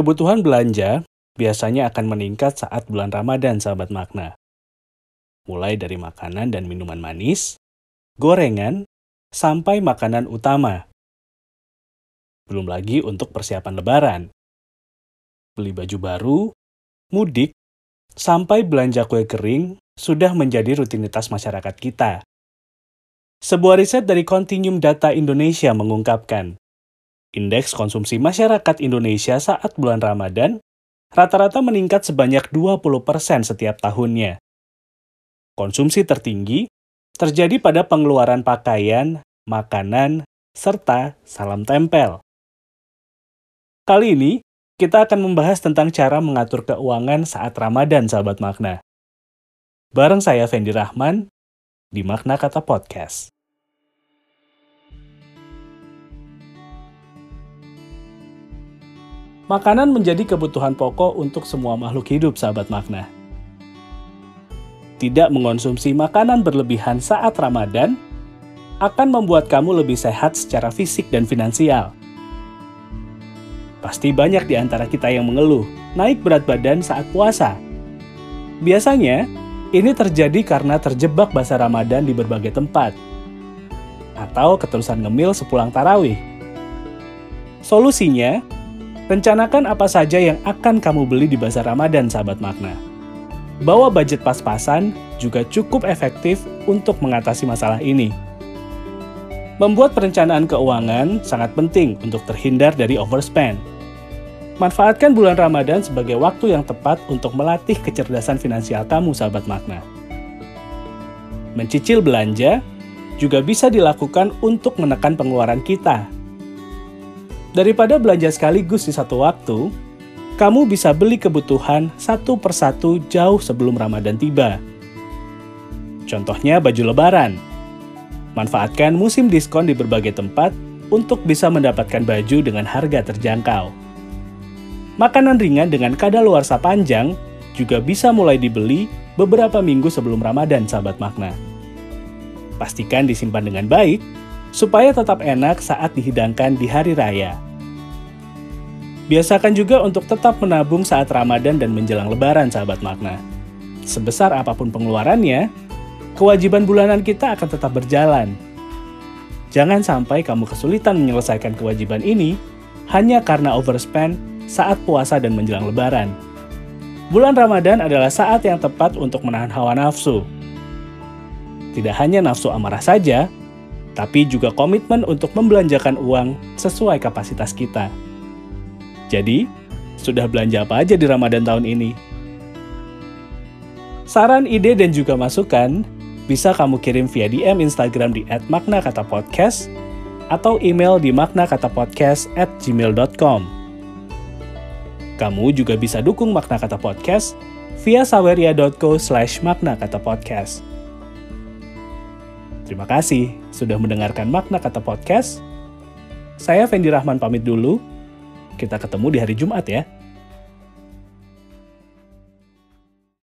Kebutuhan belanja biasanya akan meningkat saat bulan Ramadan, sahabat makna. Mulai dari makanan dan minuman manis, gorengan, sampai makanan utama. Belum lagi untuk persiapan lebaran. Beli baju baru, mudik, sampai belanja kue kering sudah menjadi rutinitas masyarakat kita. Sebuah riset dari Continuum Data Indonesia mengungkapkan, Indeks konsumsi masyarakat Indonesia saat bulan Ramadan rata-rata meningkat sebanyak 20% setiap tahunnya. Konsumsi tertinggi terjadi pada pengeluaran pakaian, makanan, serta salam tempel. Kali ini, kita akan membahas tentang cara mengatur keuangan saat Ramadan, sahabat makna. Bareng saya, Fendi Rahman, di Makna Kata Podcast. Makanan menjadi kebutuhan pokok untuk semua makhluk hidup, sahabat makna. Tidak mengonsumsi makanan berlebihan saat Ramadan akan membuat kamu lebih sehat secara fisik dan finansial. Pasti banyak di antara kita yang mengeluh naik berat badan saat puasa. Biasanya, ini terjadi karena terjebak bahasa Ramadan di berbagai tempat, atau keterusan ngemil sepulang tarawih. Solusinya, Rencanakan apa saja yang akan kamu beli di bazar Ramadan, sahabat makna. Bawa budget pas-pasan juga cukup efektif untuk mengatasi masalah ini. Membuat perencanaan keuangan sangat penting untuk terhindar dari overspend. Manfaatkan bulan Ramadan sebagai waktu yang tepat untuk melatih kecerdasan finansial kamu, sahabat makna. Mencicil belanja juga bisa dilakukan untuk menekan pengeluaran kita Daripada belanja sekaligus di satu waktu, kamu bisa beli kebutuhan satu persatu jauh sebelum Ramadan tiba. Contohnya baju lebaran. Manfaatkan musim diskon di berbagai tempat untuk bisa mendapatkan baju dengan harga terjangkau. Makanan ringan dengan kadaluarsa panjang juga bisa mulai dibeli beberapa minggu sebelum Ramadan, sahabat makna. Pastikan disimpan dengan baik supaya tetap enak saat dihidangkan di hari raya. Biasakan juga untuk tetap menabung saat Ramadan dan menjelang Lebaran, sahabat makna. Sebesar apa pun pengeluarannya, kewajiban bulanan kita akan tetap berjalan. Jangan sampai kamu kesulitan menyelesaikan kewajiban ini hanya karena overspend saat puasa dan menjelang Lebaran. Bulan Ramadan adalah saat yang tepat untuk menahan hawa nafsu. Tidak hanya nafsu amarah saja, tapi juga komitmen untuk membelanjakan uang sesuai kapasitas kita. Jadi, sudah belanja apa aja di Ramadan tahun ini? Saran, ide, dan juga masukan bisa kamu kirim via DM Instagram di @maknakatapodcast atau email di maknakatapodcast@gmail.com. Kamu juga bisa dukung Makna Kata Podcast via saweria.co slash. Terima kasih sudah mendengarkan Makna Kata Podcast. Saya Fendi Rahman pamit dulu. Kita ketemu di hari Jumat ya.